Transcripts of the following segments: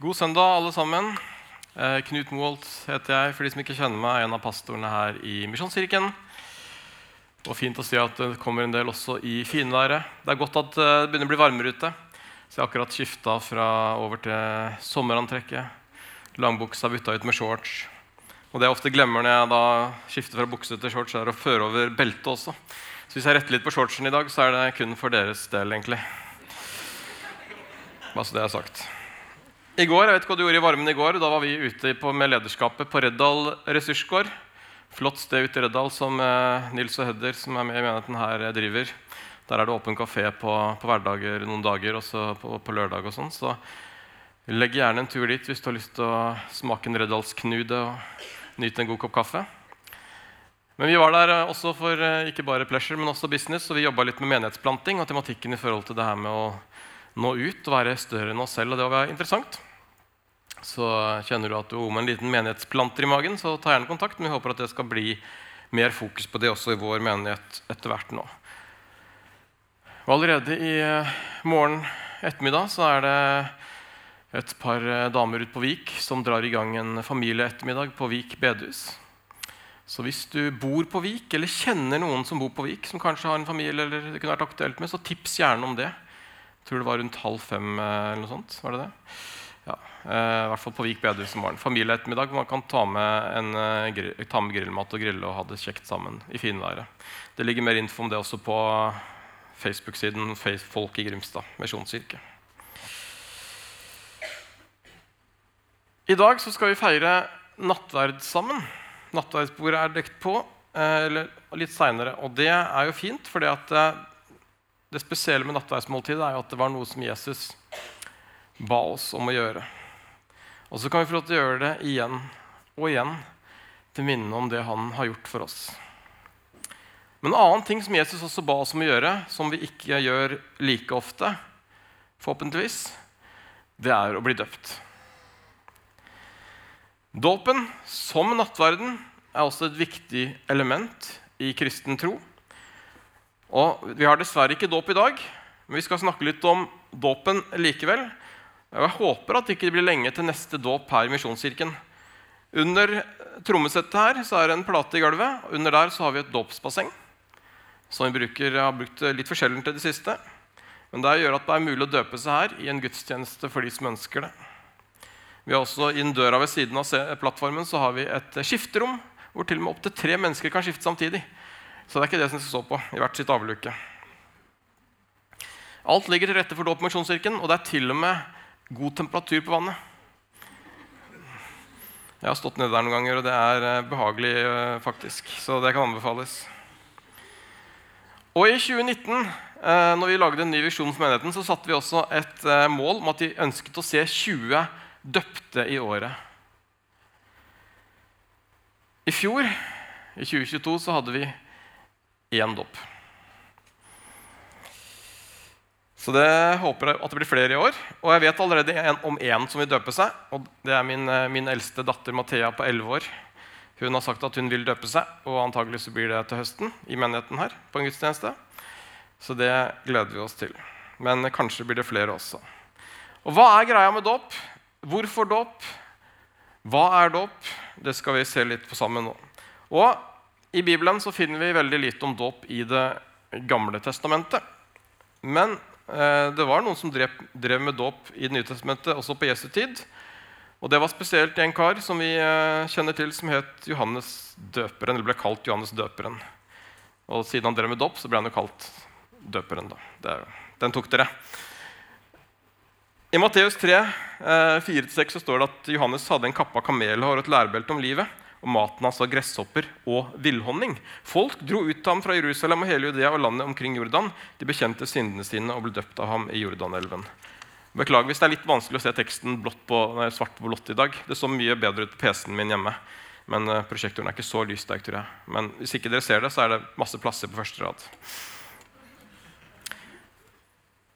God søndag, alle sammen. Eh, Knut Moholt heter jeg. For de som ikke kjenner meg, er en av pastorene her i Misjonskirken. Og fint å si at det kommer en del også i finværet. Det er godt at eh, det begynner å bli varmere ute. Så jeg har akkurat skifta fra over til sommerantrekket. Langbuksa bytta ut med shorts. Og det jeg ofte glemmer når jeg da skifter fra bukse til shorts, er å føre over beltet også. Så hvis jeg retter litt på shortsen i dag, så er det kun for deres del, egentlig. Bare så det er sagt. I går, jeg vet ikke hva du gjorde i varmen i går, da var vi ute på, med lederskapet på Reddal ressursgård. Flott sted ute i Reddal som eh, Nils og Hedder, som er med i menigheten her, eh, driver. Der er det åpen kafé på, på hverdager noen dager, også på, på lørdag og sånn. Så legg gjerne en tur dit hvis du har lyst til å smake en Reddalsknude og nyte en god kopp kaffe. Men vi var der eh, også for eh, ikke bare pleasure, men også business. Og vi jobba litt med menighetsplanting og tematikken i forhold til det her med å nå ut og være større enn oss selv. Og det var interessant. Så kjenner du at du er med en liten menighetsplanter i magen, så ta gjerne kontakt. Men vi håper at det skal bli mer fokus på det også i vår menighet etter hvert nå. Og allerede i eh, morgen ettermiddag så er det et par eh, damer ute på Vik som drar i gang en familieettermiddag på Vik bedehus. Så hvis du bor på Vik, eller kjenner noen som bor på Vik, som kanskje har en familie, eller det kunne vært aktuelt med, så tips gjerne om det. Jeg tror det var rundt halv fem. Eh, eller noe sånt, var det det? Ja, eh, I hvert fall på Vik bedehus om morgenen. Familieettermiddag. Man kan ta med, en, grill, ta med grillmat og grille og ha det kjekt sammen i finværet. Det ligger mer info om det også på Facebook-siden Folk i Grimstad misjonskirke. I dag skal vi feire nattverd sammen. Nattverdsbordet er dekt på eh, eller litt seinere. Og det er jo fint, for det spesielle med nattverdsmåltidet er jo at det var noe som Jesus ba oss om å gjøre. Og så kan vi få lov til å gjøre det igjen og igjen til minne om det han har gjort for oss. Men en annen ting som Jesus også ba oss om å gjøre, som vi ikke gjør like ofte, forhåpentligvis, det er å bli døpt. Dåpen, som nattverden, er også et viktig element i kristen tro. Og Vi har dessverre ikke dåp i dag, men vi skal snakke litt om dåpen likevel. Jeg håper at det ikke blir lenge til neste dåp her i Misjonskirken. Under trommesettet her så er det en plate i gulvet. og Under der så har vi et dåpsbasseng som vi bruker, har brukt litt forskjellig til det siste. Men det gjør at det er mulig å døpe seg her i en gudstjeneste for de som ønsker det. Vi har også Innen døra ved siden av plattformen så har vi et skifterom hvor til og med opptil tre mennesker kan skifte samtidig. Så det er ikke det som skal stå på i hvert sitt avluke. Alt ligger til rette for dåp-misjonskirken, og det er til og med god temperatur på vannet. Jeg har stått nede der noen ganger, og det er eh, behagelig, eh, faktisk. Så det kan anbefales. Og i 2019, eh, når vi lagde en ny visjon for menigheten, så satte vi også et mål om at vi ønsket å se 20 døpte i året. I fjor, i 2022, så hadde vi én dåp. Så det håper jeg at det blir flere i år. Og jeg vet allerede om én som vil døpe seg. og Det er min, min eldste datter Mathea på 11 år. Hun har sagt at hun vil døpe seg, og antagelig så blir det til høsten i menigheten her. på en gudstjeneste. Så det gleder vi oss til. Men kanskje blir det flere også. Og hva er greia med dåp? Hvorfor dåp? Hva er dåp? Det skal vi se litt på sammen nå. Og I Bibelen så finner vi veldig lite om dåp i Det gamle testamentet. Men eh, det var noen som drev, drev med dåp i Det nye testamentet også på Jesu tid. Og Det var spesielt en kar som vi eh, kjenner til, som het Johannes døperen. eller ble kalt Johannes døperen. Og Siden han drev med dåp, så ble han jo kalt døperen. da. Den tok dere. I Matteus 3, 4-6 så står det at Johannes hadde en kappe av kamelhår og et lærbelte om livet. Og maten hans var gresshopper og villhonning. Folk dro ut til ham fra Jerusalem og hele Judea og landet omkring Jordan. De bekjente syndene sine og ble døpt av ham i Jordanelven. Beklager hvis det er litt vanskelig å se teksten på, nei, svart på blått i dag. Det så mye bedre ut på PC-en min hjemme. Men uh, prosjektoren er ikke så lyssterk, tror jeg. Men hvis ikke dere ser det, så er det masse plasser på første rad.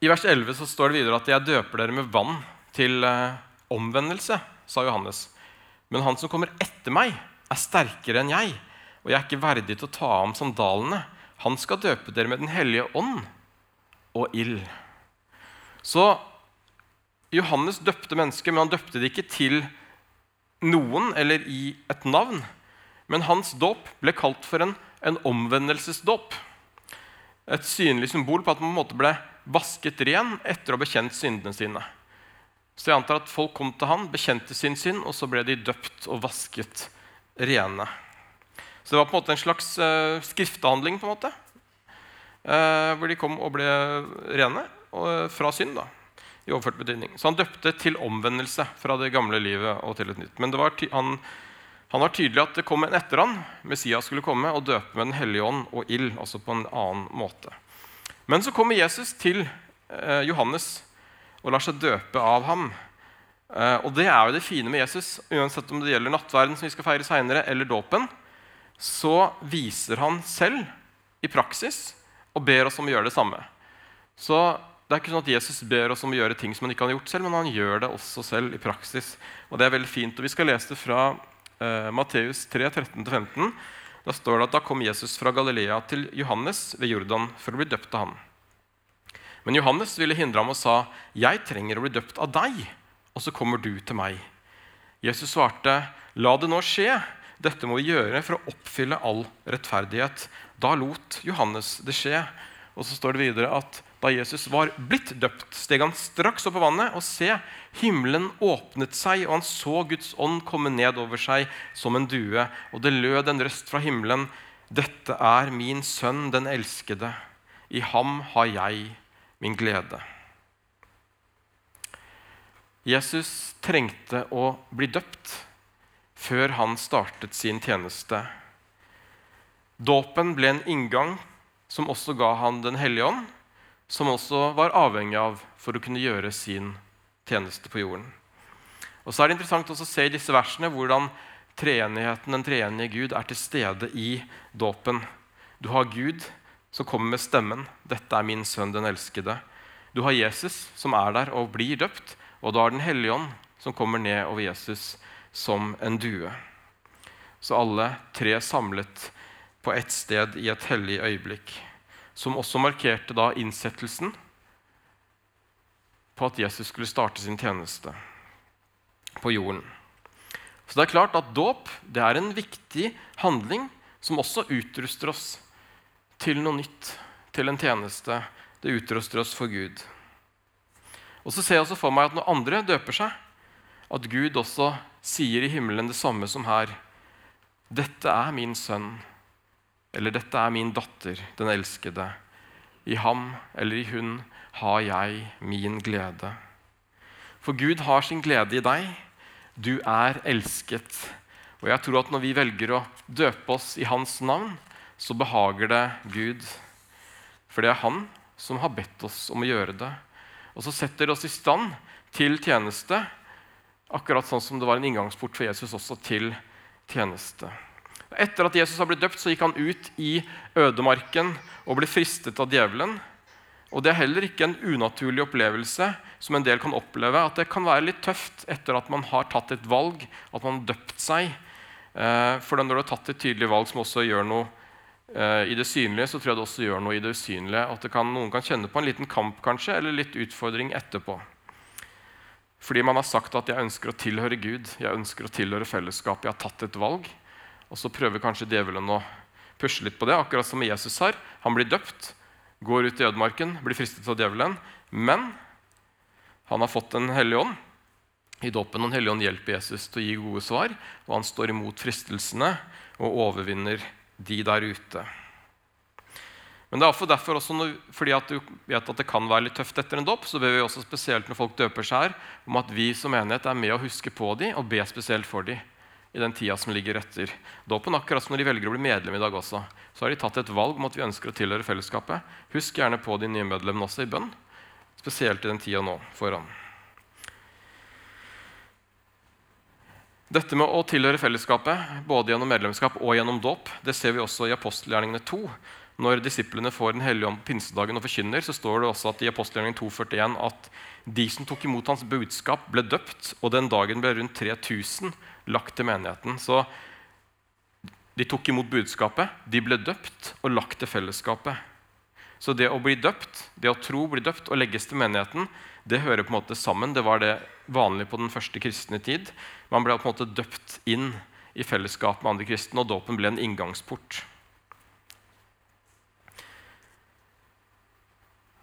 I vers 11 så står det videre at 'jeg døper dere med vann til eh, omvendelse', sa Johannes. Men han som kommer etter meg, er sterkere enn jeg, og jeg er ikke verdig til å ta ham sandalene. Han skal døpe dere med Den hellige ånd og ild. Så Johannes døpte mennesker, men han døpte det ikke til noen eller i et navn. Men hans dåp ble kalt for en, en omvendelsesdåp. Et synlig symbol på at man på en måte ble vasket ren etter å ha bekjent syndene sine. Så jeg antar at folk kom til han, bekjente sin synd, og så ble de døpt og vasket rene. Så det var på en måte en slags uh, skriftehandling, på en måte. Uh, hvor de kom og ble rene og, uh, fra synd. da i overført betydning. Så han døpte til omvendelse fra det gamle livet og til et nytt. Men var han, han, var tydelig at det kom en etter han, Messias skulle komme og døpe med Den hellige ånd og ild, altså på en annen måte. Men så kommer Jesus til eh, Johannes og lar seg døpe av ham. Eh, og det er jo det fine med Jesus, uansett om det gjelder nattverden, som vi skal feire senere, eller dåpen. Så viser han selv i praksis og ber oss om å gjøre det samme. Så det er ikke sånn at Jesus ber oss om å gjøre ting som han ikke har gjort selv, men han gjør det også selv i praksis. Og det er veldig fint. Og Vi skal lese det fra eh, Matteus 3, 13-15. Da står det at da kom Jesus fra Galilea til Johannes ved Jordan for å bli døpt av han. Men Johannes ville hindre ham og sa, 'Jeg trenger å bli døpt av deg, og så kommer du til meg.' Jesus svarte, 'La det nå skje. Dette må vi gjøre for å oppfylle all rettferdighet.' Da lot Johannes det skje. Og så står det videre at da Jesus var blitt døpt, steg han straks opp på vannet, og se, himmelen åpnet seg, og han så Guds ånd komme ned over seg som en due. Og det lød en røst fra himmelen. Dette er min sønn, den elskede. I ham har jeg min glede. Jesus trengte å bli døpt før han startet sin tjeneste. Dåpen ble en inngang som også ga han Den hellige ånd, som også var avhengig av for å kunne gjøre sin tjeneste på jorden. Og så er det interessant å se i disse versene hvordan treenigheten, den treenige Gud, er til stede i dåpen. Du har Gud som kommer med stemmen 'Dette er min sønn, den elskede'. Du har Jesus som er der og blir døpt, og da er Den hellige ånd som kommer ned over Jesus som en due. Så alle tre samlet på ett sted i et hellig øyeblikk som også markerte da innsettelsen på at Jesus skulle starte sin tjeneste på jorden. Så det er klart at Dåp det er en viktig handling som også utruster oss til noe nytt, til en tjeneste. Det utruster oss for Gud. Og så ser jeg også for meg at når andre døper seg, at Gud også sier i himmelen det samme som her. Dette er min sønn eller 'Dette er min datter, den elskede'. I ham eller i hun har jeg min glede. For Gud har sin glede i deg. Du er elsket. Og jeg tror at når vi velger å døpe oss i Hans navn, så behager det Gud. For det er Han som har bedt oss om å gjøre det. Og så setter det oss i stand til tjeneste, akkurat sånn som det var en inngangsport for Jesus også til tjeneste. Etter at Jesus har blitt døpt, så gikk han ut i ødemarken og ble fristet av djevelen. Og Det er heller ikke en unaturlig opplevelse som en del kan oppleve. At det kan være litt tøft etter at man har tatt et valg, at man har døpt seg. Eh, for når du har tatt et tydelig valg som også gjør noe i det synlige, så tror jeg det også gjør noe i det usynlige. At kan, noen kan kjenne på en liten kamp kanskje, eller litt utfordring etterpå. Fordi man har sagt at 'jeg ønsker å tilhøre Gud', 'jeg ønsker å tilhøre fellesskapet', 'jeg har tatt et valg'. Og så prøver kanskje djevelen å pusle litt på det, akkurat som Jesus har. Han blir døpt, går ut i ødemarken, blir fristet av djevelen. Men han har fått Den hellige ånd. I dåpen Den hellige ånd hjelper Jesus til å gi gode svar, og han står imot fristelsene og overvinner de der ute. Men det er derfor også når, fordi at du vet at det kan være litt tøft etter en dåp, så ber vi også spesielt når folk døper seg her, om at vi som menighet er med å huske på dem og be spesielt for dem i den tida som ligger etter dåpen. Akkurat som når de velger å bli medlem i dag også. Så har de tatt et valg om at vi ønsker å tilhøre fellesskapet. Husk gjerne på de nye medlemmene også i bønn, spesielt i den tida nå foran. Dette med å tilhøre fellesskapet, både gjennom medlemskap og gjennom dåp, det ser vi også i apostelgjerningene 2. Når disiplene får Den hellige ånd pinsedagen og forkynner, så står det også at i apostelgjerningen 2,41 at de som tok imot hans budskap, ble døpt, og den dagen ble rundt 3000 lagt til menigheten. Så de tok imot budskapet, de ble døpt og lagt til fellesskapet. Så det å bli døpt, det å tro, bli døpt og legges til menigheten, det hører på en måte sammen. Det var det vanlige på den første kristne tid. Man ble på en måte døpt inn i fellesskap med andre kristne, og dåpen ble en inngangsport.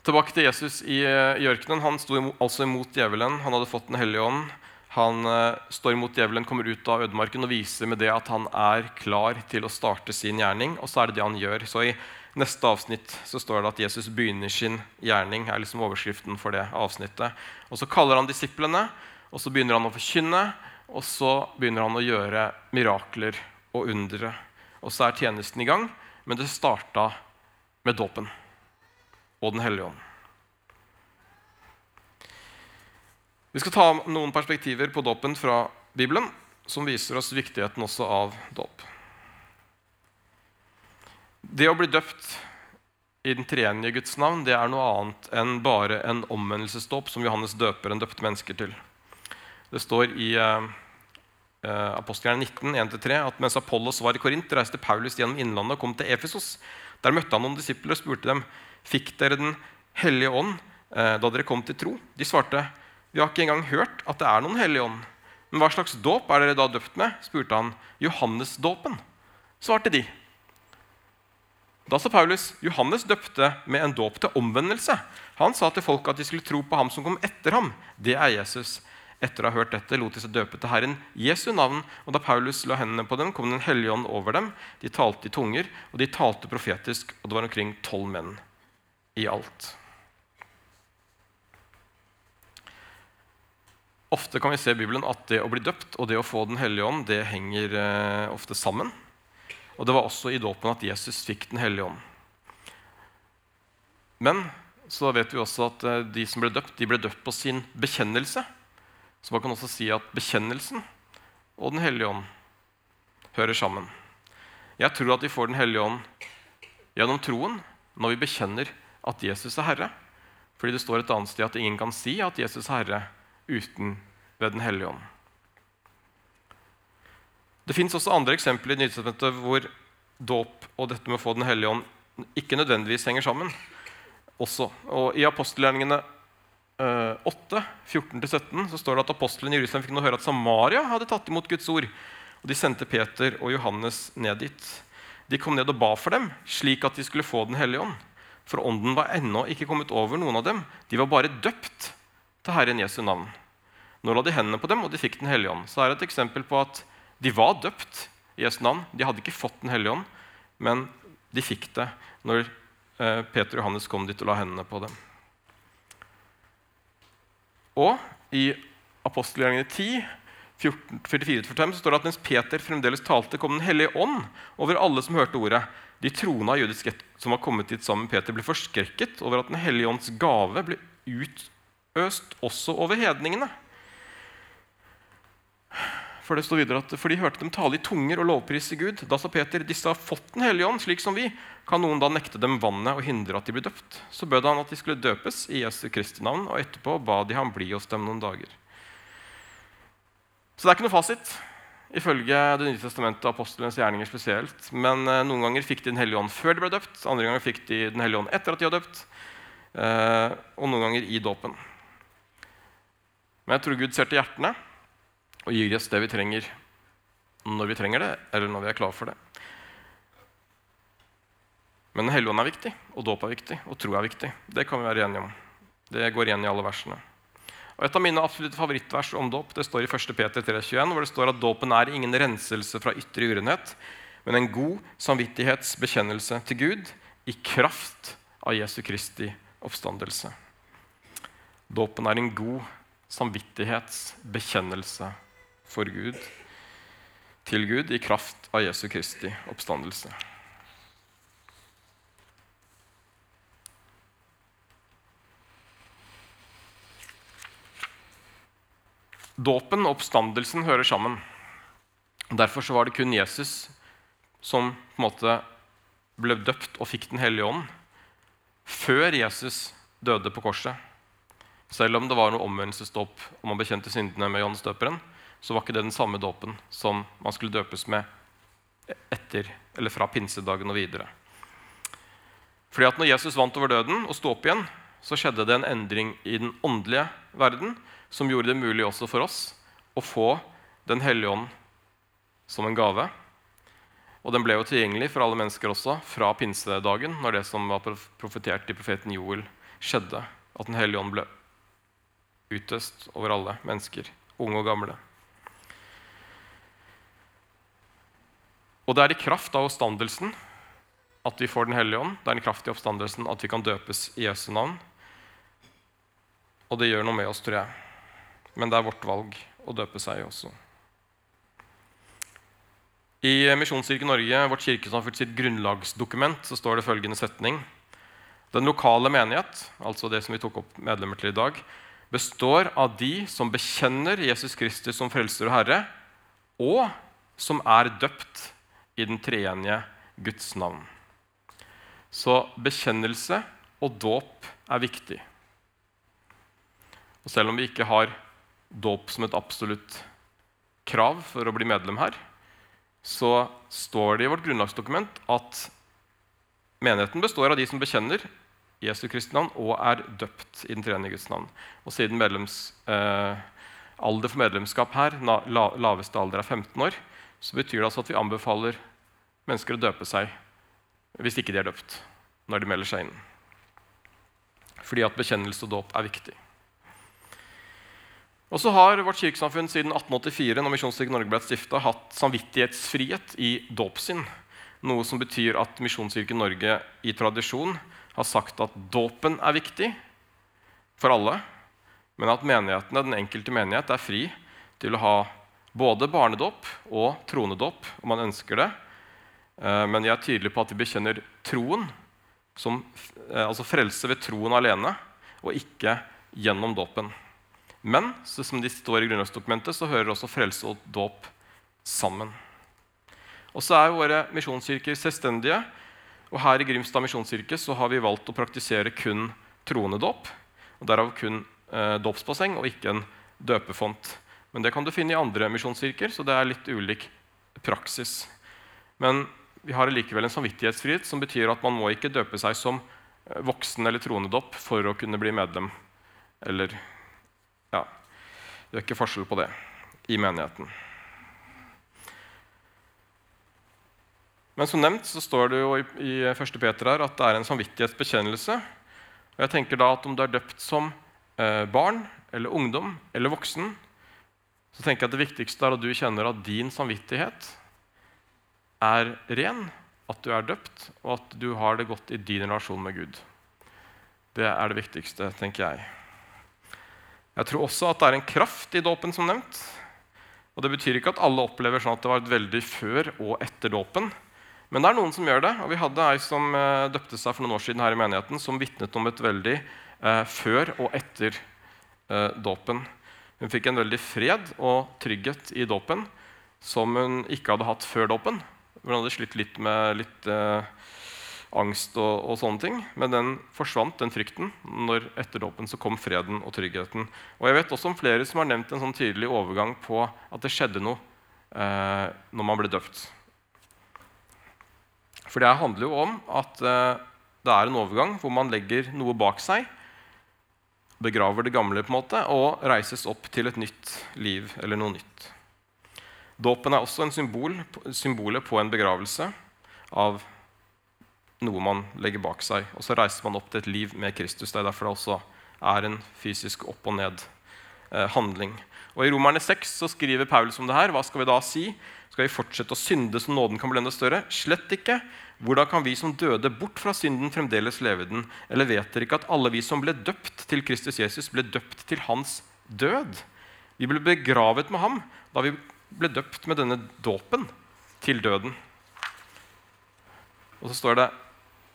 Tilbake til Jesus i, eh, i ørkenen. Han sto altså imot djevelen. Han hadde fått Den hellige ånd. Han uh, står imot djevelen, kommer ut av ødemarken og viser med det at han er klar til å starte sin gjerning. Og så er det det han gjør. Så i neste avsnitt så står det at Jesus begynner sin gjerning. er liksom overskriften for det avsnittet. Og Så kaller han disiplene, og så begynner han å forkynne. Og så begynner han å gjøre mirakler og undre. Og så er tjenesten i gang, men det starta med dåpen og Den hellige ånd. Vi skal ta noen perspektiver på dåpen fra Bibelen som viser oss viktigheten også av dåp. Det å bli døpt i den treenige Guds navn det er noe annet enn bare en omvendelsesdåp som Johannes døper en døpte mennesker til. Det står i eh, eh Apostelgjerningen 19, 1-3 at mens Apollos var i Korint, reiste Paulus gjennom innlandet og kom til Efesos. Der møtte han noen disipler og spurte dem Fikk dere Den hellige ånd eh, da dere kom til tro? De svarte, vi har ikke engang hørt at det er noen hellige ånd. Men hva slags dåp er dere da døpt med? spurte han. Johannesdåpen, svarte de. Da sa Paulus Johannes døpte med en dåp til omvendelse. Han sa til folk at de skulle tro på ham som kom etter ham. Det er Jesus. Etter å ha hørt dette lot de seg døpe til Herren Jesu navn. Og da Paulus la hendene på dem, kom Den hellige ånd over dem. De talte i tunger, og de talte profetisk, og det var omkring tolv menn i alt. Ofte kan vi se i Bibelen at det å bli døpt og det å få Den hellige ånd det henger eh, ofte sammen. Og Det var også i dåpen at Jesus fikk Den hellige ånd. Men så vet vi også at eh, de som ble døpt, de ble døpt på sin bekjennelse. Så man kan også si at bekjennelsen og Den hellige ånd hører sammen. Jeg tror at vi får Den hellige ånd gjennom troen når vi bekjenner at Jesus er Herre. Fordi det står et annet sted at ingen kan si at Jesus er Herre uten ved Den hellige ånd. Det fins også andre eksempler i Nytestamentet hvor dåp og dette med å få Den hellige ånd ikke nødvendigvis henger sammen. Også. Og I apostelgjerningene 8, 14-17 så står det at apostlene i Jerusalem fikk nå høre at Samaria hadde tatt imot Guds ord. Og De sendte Peter og Johannes ned dit. De kom ned og ba for dem, slik at de skulle få Den hellige ånd. For ånden var ennå ikke kommet over noen av dem. De var bare døpt til Herren Jesu navn. Nå la de hendene på dem, og de fikk Den hellige ånd. Så er det et eksempel på at de var døpt i Jesu navn. De hadde ikke fått Den hellige ånd, men de fikk det når eh, Peter og Johannes kom dit og la hendene på dem. Og i apostelgjerningene 10, 44-45 så står det at mens Peter fremdeles talte, kom Den hellige ånd over alle som hørte ordet. De troende av jødisk ett som var kommet dit sammen med Peter, ble forskrekket over at Den hellige ånds gave ble utøst også over hedningene. For det står videre at for de hørte dem tale i tunger og lovprise Gud. Da sa Peter, disse har fått Den hellige ånd, slik som vi. Kan noen da nekte dem vannet og hindre at de blir døpt? Så bød han at de skulle døpes i Jesu Kristi navn, og etterpå ba de ham bli hos dem noen dager. Så det er ikke noe fasit ifølge Det nye testamentet og apostlenes gjerninger spesielt. Men eh, noen ganger fikk de Den hellige ånd før de ble døpt, andre ganger fikk de Den hellige ånd etter at de var døpt, eh, og noen ganger i dåpen. Men jeg tror Gud ser til hjertene og gir oss det vi trenger når vi trenger det, eller når vi er klar for det. Men Den hellige ånd er viktig, og dåp er viktig, og tro er viktig. Det kan vi være enige om. Det går igjen i alle versene. Og Et av mine absolutte favorittvers om dåp det står i 1. Peter 3,21, hvor det står at dåpen er ingen renselse fra ytre urenhet, men en god samvittighetsbekjennelse til Gud i kraft av Jesu Kristi oppstandelse. Dåpen er en god samvittighetsbekjennelse for Gud, til Gud i kraft av Jesu Kristi oppstandelse. Dåpen og oppstandelsen hører sammen. Derfor var det kun Jesus som på en måte ble døpt og fikk Den hellige ånd før Jesus døde på korset. Selv om det var noe omvendelsesdåp og man bekjente syndene med Johannes døperen, så var ikke det den samme dåpen som man skulle døpes med etter, eller fra pinsedagen og videre. Fordi at når Jesus vant over døden og sto opp igjen, så skjedde det en endring i den åndelige verden som gjorde det mulig også for oss å få Den hellige ånd som en gave. Og den ble jo tilgjengelig for alle mennesker også fra pinsedagen, når det som var profetert i profeten Joel, skjedde. At Den hellige ånd ble utøst over alle mennesker, unge og gamle. Og det er i kraft av oppstandelsen at vi får Den hellige ånd. Det er i kraft i oppstandelsen at vi kan døpes i Jesu navn. Og det gjør noe med oss, tror jeg. Men det er vårt valg å døpe seg også. I Misjonskirken Norge, vårt kirkesamfunn sitt grunnlagsdokument, så står det følgende setning. Den lokale menighet, altså det som vi tok opp medlemmer til i dag, består av de som bekjenner Jesus Kristus som frelser og herre, og som er døpt i den treenige Guds navn. Så bekjennelse og dåp er viktig. Og selv om vi ikke har dåp som et absolutt krav for å bli medlem her, så står det i vårt grunnlagsdokument at menigheten består av de som bekjenner Jesu Kristi navn og er døpt i den tredje Guds navn. Og siden medlems, eh, alder for medlemskap her, la, laveste alder er 15 år, så betyr det altså at vi anbefaler mennesker å døpe seg hvis ikke de er døpt når de melder seg inn. Fordi at bekjennelse og dåp er viktig. Og så har vårt kirkesamfunn siden 1884 når Misjonskirken Norge ble stifta, hatt samvittighetsfrihet i dåpssinn. Noe som betyr at Misjonskirken Norge i tradisjon har sagt at dåpen er viktig for alle, men at menighetene, den enkelte menighet er fri til å ha både barnedåp og tronedåp om man ønsker det, Eh, men jeg er tydelig på at vi bekjenner troen, som, eh, altså frelse ved troen alene, og ikke gjennom dåpen. Men som de står i grunnlovsdokumentet, så hører også frelse og dåp sammen. Og så er våre misjonskirker selvstendige. Og her i Grimstad misjonskirke så har vi valgt å praktisere kun troende dåp. Og derav kun eh, dåpsbasseng og ikke en døpefont. Men det kan du finne i andre misjonskirker, så det er litt ulik praksis. Men vi har likevel en samvittighetsfrihet som betyr at man må ikke døpe seg som eh, voksen eller troende tronedopp for å kunne bli medlem. Eller Ja, det er ikke forskjell på det i menigheten. Men som nevnt så står det jo i, i 1. Peter her at det er en samvittighetsbekjennelse. Og jeg tenker da at Om du er døpt som eh, barn eller ungdom eller voksen, så tenker jeg at det viktigste er at du kjenner at din samvittighet er ren, at du er døpt, og at du har det godt i din relasjon med Gud. Det er det viktigste, tenker jeg. Jeg tror også at det er en kraft i dåpen, som nevnt. Og Det betyr ikke at alle opplever sånn at det var et veldig før og etter dåpen. Men det er noen som gjør det. Og vi hadde ei som eh, døpte seg for noen år siden her i menigheten, som vitnet om et veldig eh, før og etter eh, dåpen. Hun fikk en veldig fred og trygghet i dåpen som hun ikke hadde hatt før dåpen. Hun hadde slitt litt med litt eh, angst og, og, sånne ting. Men den forsvant, den frykten. Når etter dåpen så kom freden og tryggheten. Og jeg vet også om flere som har nevnt en sånn tydelig overgang på at det skjedde noe eh, når man ble døpt. For det handler jo om at eh, det er en overgang hvor man legger noe bak seg, begraver det gamle på en måte, og reises opp til et nytt liv eller noe nytt. Dåpen er også en symbol, symbolet på en begravelse av noe man legger bak seg. Og så reiser man opp til et liv med Kristus. Det er derfor det også er en fysisk opp og ned-handling. Eh, og I Romerne 6 så skriver Paulus om det her. Hva skal vi da si? Skal vi fortsette å synde så nåden kan bli enda større? Slett ikke. Hvordan kan vi som døde bort fra synden, fremdeles leve den? Eller vet dere ikke at alle vi som ble døpt til Kristus Jesus, ble døpt til hans død? Vi ble begravet med ham da vi ble døpt med denne dåpen til døden. Og så står det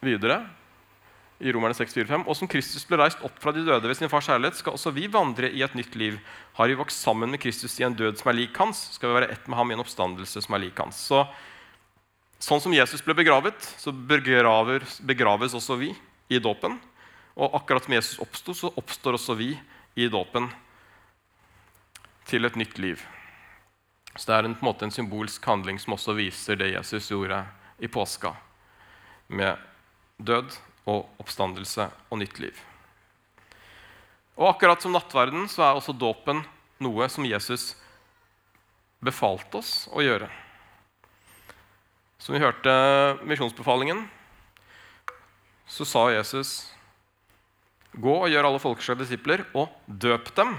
videre i Romerne 6, 4, 5, Og som Kristus ble reist opp fra de døde ved sin fars kjærlighet, skal også vi vandre i et nytt liv. Har vi vokst sammen med Kristus i en død som er lik hans, skal vi være ett med ham i en oppstandelse som er lik hans. Så, sånn som Jesus ble begravet, så begraver, begraves også vi i dåpen. Og akkurat som Jesus oppsto, så oppstår også vi i dåpen til et nytt liv. Så det er en, på en måte en symbolsk handling som også viser det Jesus gjorde i påska, med død og oppstandelse og nytt liv. Og akkurat som nattverden så er også dåpen noe som Jesus befalte oss å gjøre. Som vi hørte misjonsbefalingen, så sa Jesus Gå og gjør alle folkeslag disipler, og døp dem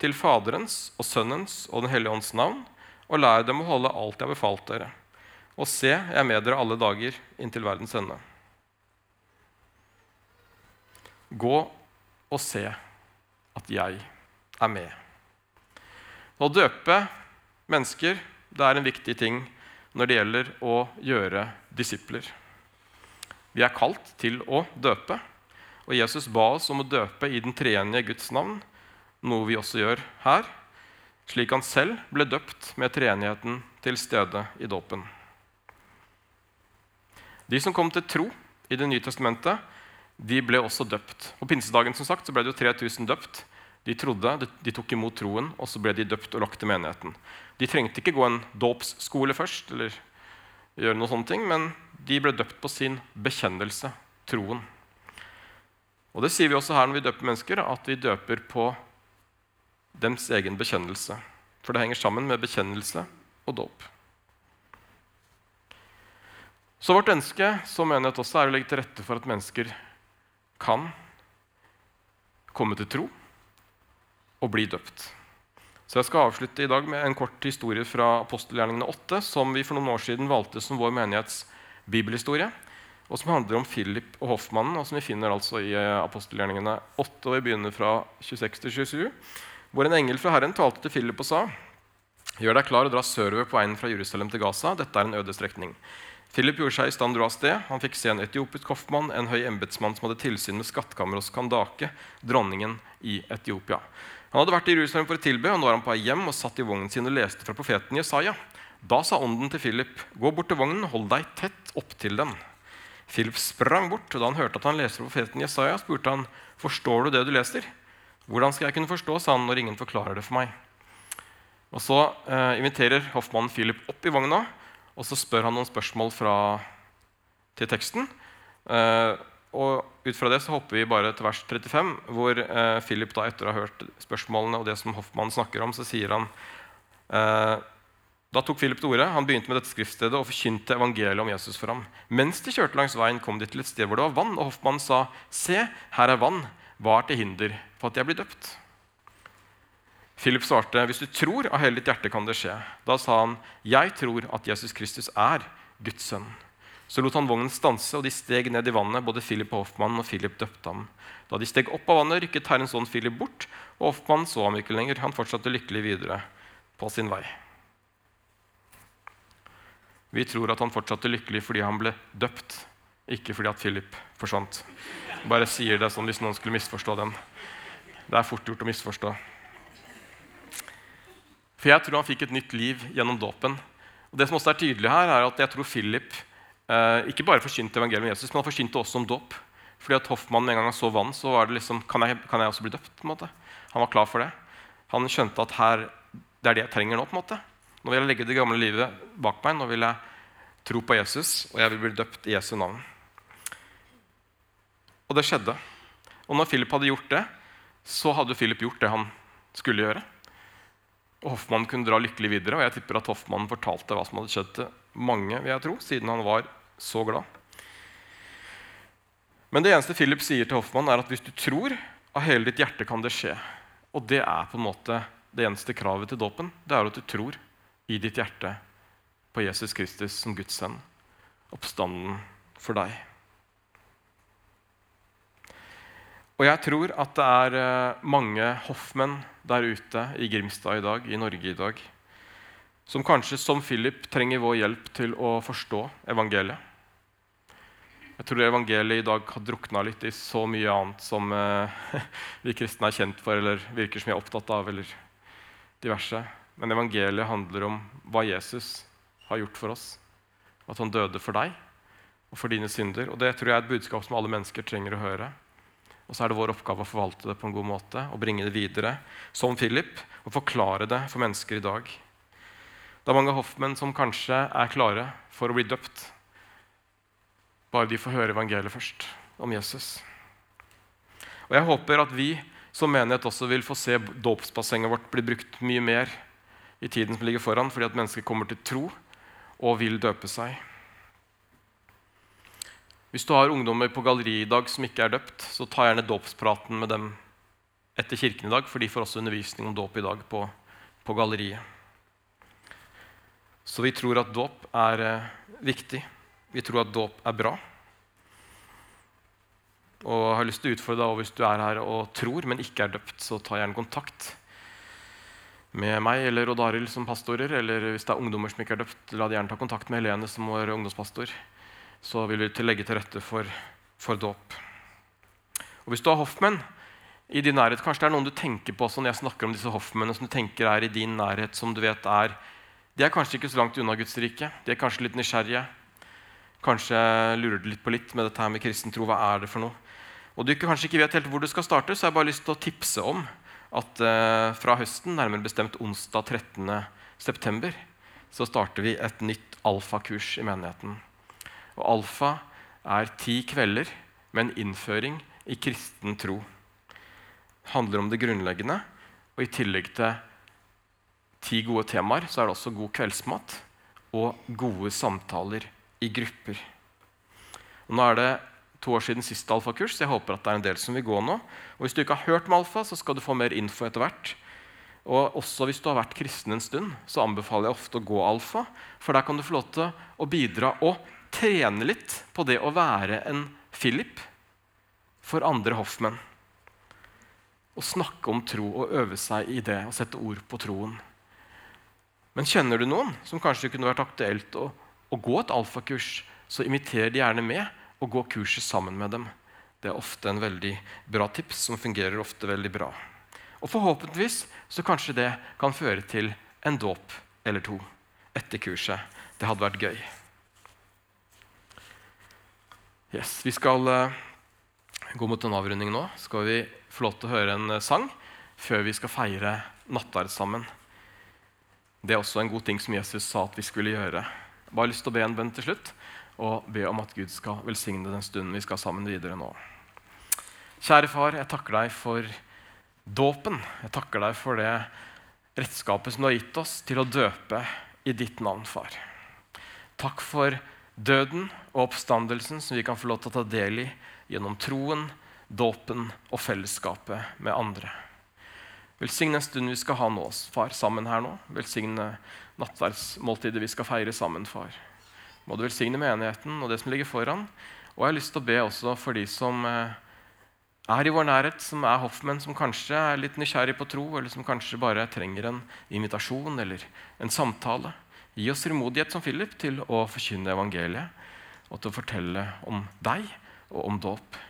til Faderens og Sønnens og Den hellige ånds navn, og lær dem å holde alt jeg har befalt dere. Og se, jeg er med dere alle dager inntil verdens ende. Gå og se at jeg er med. Å døpe mennesker det er en viktig ting når det gjelder å gjøre disipler. Vi er kalt til å døpe, og Jesus ba oss om å døpe i den treenige Guds navn, noe vi også gjør her, slik han selv ble døpt med treenigheten til stede i dåpen. De som kom til tro i Det nye testamentet, de ble også døpt. På pinsedagen som sagt, så ble det jo 3000 døpt. De trodde, de tok imot troen, og så ble de døpt og lagt til menigheten. De trengte ikke gå en dåpsskole først, eller gjøre noe sånne ting, men de ble døpt på sin bekjennelse, troen. Og Det sier vi også her når vi døper mennesker, at vi døper på dems egen bekjennelse. For det henger sammen med bekjennelse og dåp. Så vårt ønske som menighet også er å legge til rette for at mennesker kan komme til tro og bli døpt. Så Jeg skal avslutte i dag med en kort historie fra apostelgjerningene 8, som vi for noen år siden valgte som vår menighets bibelhistorie, og som handler om Philip og hoffmannen, og som vi finner altså i eh, apostelgjerningene 8. og Vi begynner fra 26 til 27, hvor en engel fra Herren talte til Philip og sa.: Gjør deg klar og dra sørover på veien fra Jerusalem til Gaza. Dette er en øde strekning. Philip gjorde seg i stand dro av sted. Han fikk se en etiopisk hoffmann, en høy embetsmann som hadde tilsyn med skattkammeret hos Kandake, dronningen i Etiopia. Han hadde vært i Jerusalem for å tilbe, og nå var han på vei hjem og satt i vognen sin og leste fra profeten Jesaja. Da sa ånden til Philip, 'Gå bort til vognen, hold deg tett opptil den.' Philip sprang bort, og da han hørte at han leste profeten Jesaja, spurte han, 'Forstår du det du leser?' 'Hvordan skal jeg kunne forstå', sa han, 'når ingen forklarer det for meg'. Og Så eh, inviterer hoffmannen Philip opp i vogna og så spør han noen spørsmål fra, til teksten. Eh, og ut fra det så hopper vi bare til vers 35, hvor eh, Philip da etter å ha hørt spørsmålene og det som Hoffmann snakker om, så sier han eh, Da tok Philip til orde. Han begynte med dette skriftstedet og forkynte evangeliet om Jesus for ham. Mens de kjørte langs veien, kom de til et sted hvor det var vann, og Hoffmann sa, Se, her er vann. Hva er til hinder for at jeg blir døpt? Philip svarte, 'Hvis du tror av hele ditt hjerte, kan det skje.' Da sa han, 'Jeg tror at Jesus Kristus er Guds sønn.' Så lot han vognen stanse, og de steg ned i vannet, både Philip og Hoffmann, og Philip døpte ham. Da de steg opp av vannet, rykket Herrens ånd Philip bort, og Hoffmann så ham ikke lenger. Han fortsatte lykkelig videre på sin vei. Vi tror at han fortsatte lykkelig fordi han ble døpt, ikke fordi at Philip forsvant. Bare sier det sånn hvis noen skulle misforstå den. Det er fort gjort å misforstå. For jeg tror han fikk et nytt liv gjennom dåpen. Og det som også er tydelig her, er at jeg tror Philip ikke bare forkynte evangeliet om Jesus, men han forkynte også om dåp. Fordi at Hoffmann en gang han så vann, så var det liksom Kan jeg, kan jeg også bli døpt? på en måte? Han var klar for det. Han skjønte at her, det er det jeg trenger nå. på en måte. Nå vil jeg legge det gamle livet bak meg. Nå vil jeg tro på Jesus, og jeg vil bli døpt i Jesu navn. Og det skjedde. Og når Philip hadde gjort det, så hadde Philip gjort det han skulle gjøre. Og Hoffmann kunne dra lykkelig videre. Og jeg tipper at Hoffmann fortalte hva som hadde skjedd til mange, vil jeg tro, siden han var så glad. Men det eneste Philip sier til Hoffmann, er at hvis du tror, av hele ditt hjerte kan det skje. Og det er på en måte det eneste kravet til dåpen. Det er at du tror i ditt hjerte på Jesus Kristus som Guds sønn. Oppstanden for deg. Og jeg tror at det er eh, mange hoffmenn der ute i Grimstad i dag, i Norge i dag, som kanskje som Philip trenger vår hjelp til å forstå evangeliet. Jeg tror evangeliet i dag har drukna litt i så mye annet som eh, vi kristne er kjent for, eller virker som vi er opptatt av, eller diverse. Men evangeliet handler om hva Jesus har gjort for oss. At han døde for deg og for dine synder. Og det tror jeg er et budskap som alle mennesker trenger å høre. Og så er det vår oppgave å forvalte det på en god måte og bringe det videre som Philip, og forklare det for mennesker i dag. Det er mange hoffmenn som kanskje er klare for å bli døpt, bare de får høre evangeliet først om Jesus. Og Jeg håper at vi som menighet også vil få se dåpsbassenget vårt bli brukt mye mer i tiden som ligger foran, fordi at mennesker kommer til tro og vil døpe seg. Hvis du har ungdommer på galleri i dag som ikke er døpt, så ta gjerne dåpspraten med dem etter kirken i dag, for de får også undervisning om dåp i dag på, på galleriet. Så vi tror at dåp er eh, viktig. Vi tror at dåp er bra. Og jeg har lyst til å utfordre deg, og hvis du er her og tror, men ikke er døpt, så ta gjerne kontakt med meg eller Odd Arild som pastorer. Eller hvis det er ungdommer som ikke er døpt, la de gjerne ta kontakt med Helene som vår ungdomspastor. Så vil vi legge til rette for, for dåp. Og hvis du har hoffmenn i din nærhet, kanskje det er noen du tenker på sånn jeg snakker om disse hoffmennene som du tenker er i din nærhet, som du vet er De er kanskje ikke så langt unna Guds rike. De er kanskje litt nysgjerrige. Kanskje lurer du litt på litt med dette her med kristen tro. Hva er det for noe? Og du kanskje ikke vet helt hvor du skal starte, så jeg bare lyst til å tipse om at eh, fra høsten, nærmere bestemt onsdag 13. september, så starter vi et nytt alfakurs i menigheten. Og alfa er ti kvelder med en innføring i kristen tro. Det handler om det grunnleggende, og i tillegg til ti gode temaer, så er det også god kveldsmat og gode samtaler i grupper. Og nå er det to år siden siste alfakurs. Jeg håper at det er en del som vil gå nå. Og Hvis du ikke har hørt om alfa, så skal du få mer info etter hvert. Og også Hvis du har vært kristen en stund, så anbefaler jeg ofte å gå alfa. For der kan du få lov til å bidra og trene litt på det å være en Philip for andre hoffmenn. Å snakke om tro og øve seg i det og sette ord på troen. Men kjenner du noen som kanskje kunne vært aktuelt å, å gå et alfakurs, så inviter de gjerne med og gå kurset sammen med dem. Det er ofte en veldig bra tips som fungerer ofte veldig bra. Og forhåpentligvis så kanskje det kan føre til en dåp eller to etter kurset. Det hadde vært gøy. Yes, Vi skal uh, gå mot en avrunding nå. Skal vi få lov til å høre en uh, sang før vi skal feire nattverd sammen. Det er også en god ting som Jesus sa at vi skulle gjøre. Bare lyst til å be en bønn til slutt og be om at Gud skal velsigne den stunden vi skal sammen videre nå. Kjære far, jeg takker deg for dåpen. Jeg takker deg for det redskapet som du har gitt oss til å døpe i ditt navn, far. Takk for døden og oppstandelsen som vi kan få lov til å ta del i gjennom troen, dåpen og fellesskapet med andre. Velsigne en stund vi skal ha nå, far, sammen her nå. Velsigne nattverdsmåltidet vi skal feire sammen, far må du velsigne menigheten og det som ligger foran. Og jeg har lyst til å be også for de som eh, er i vår nærhet, som er hoffmenn, som kanskje er litt nysgjerrig på tro, eller som kanskje bare trenger en invitasjon eller en samtale. Gi oss frimodighet som Philip til å forkynne evangeliet og til å fortelle om deg og om dåp.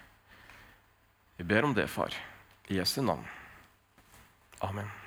Vi ber om det, far. I Jesu navn. Amen.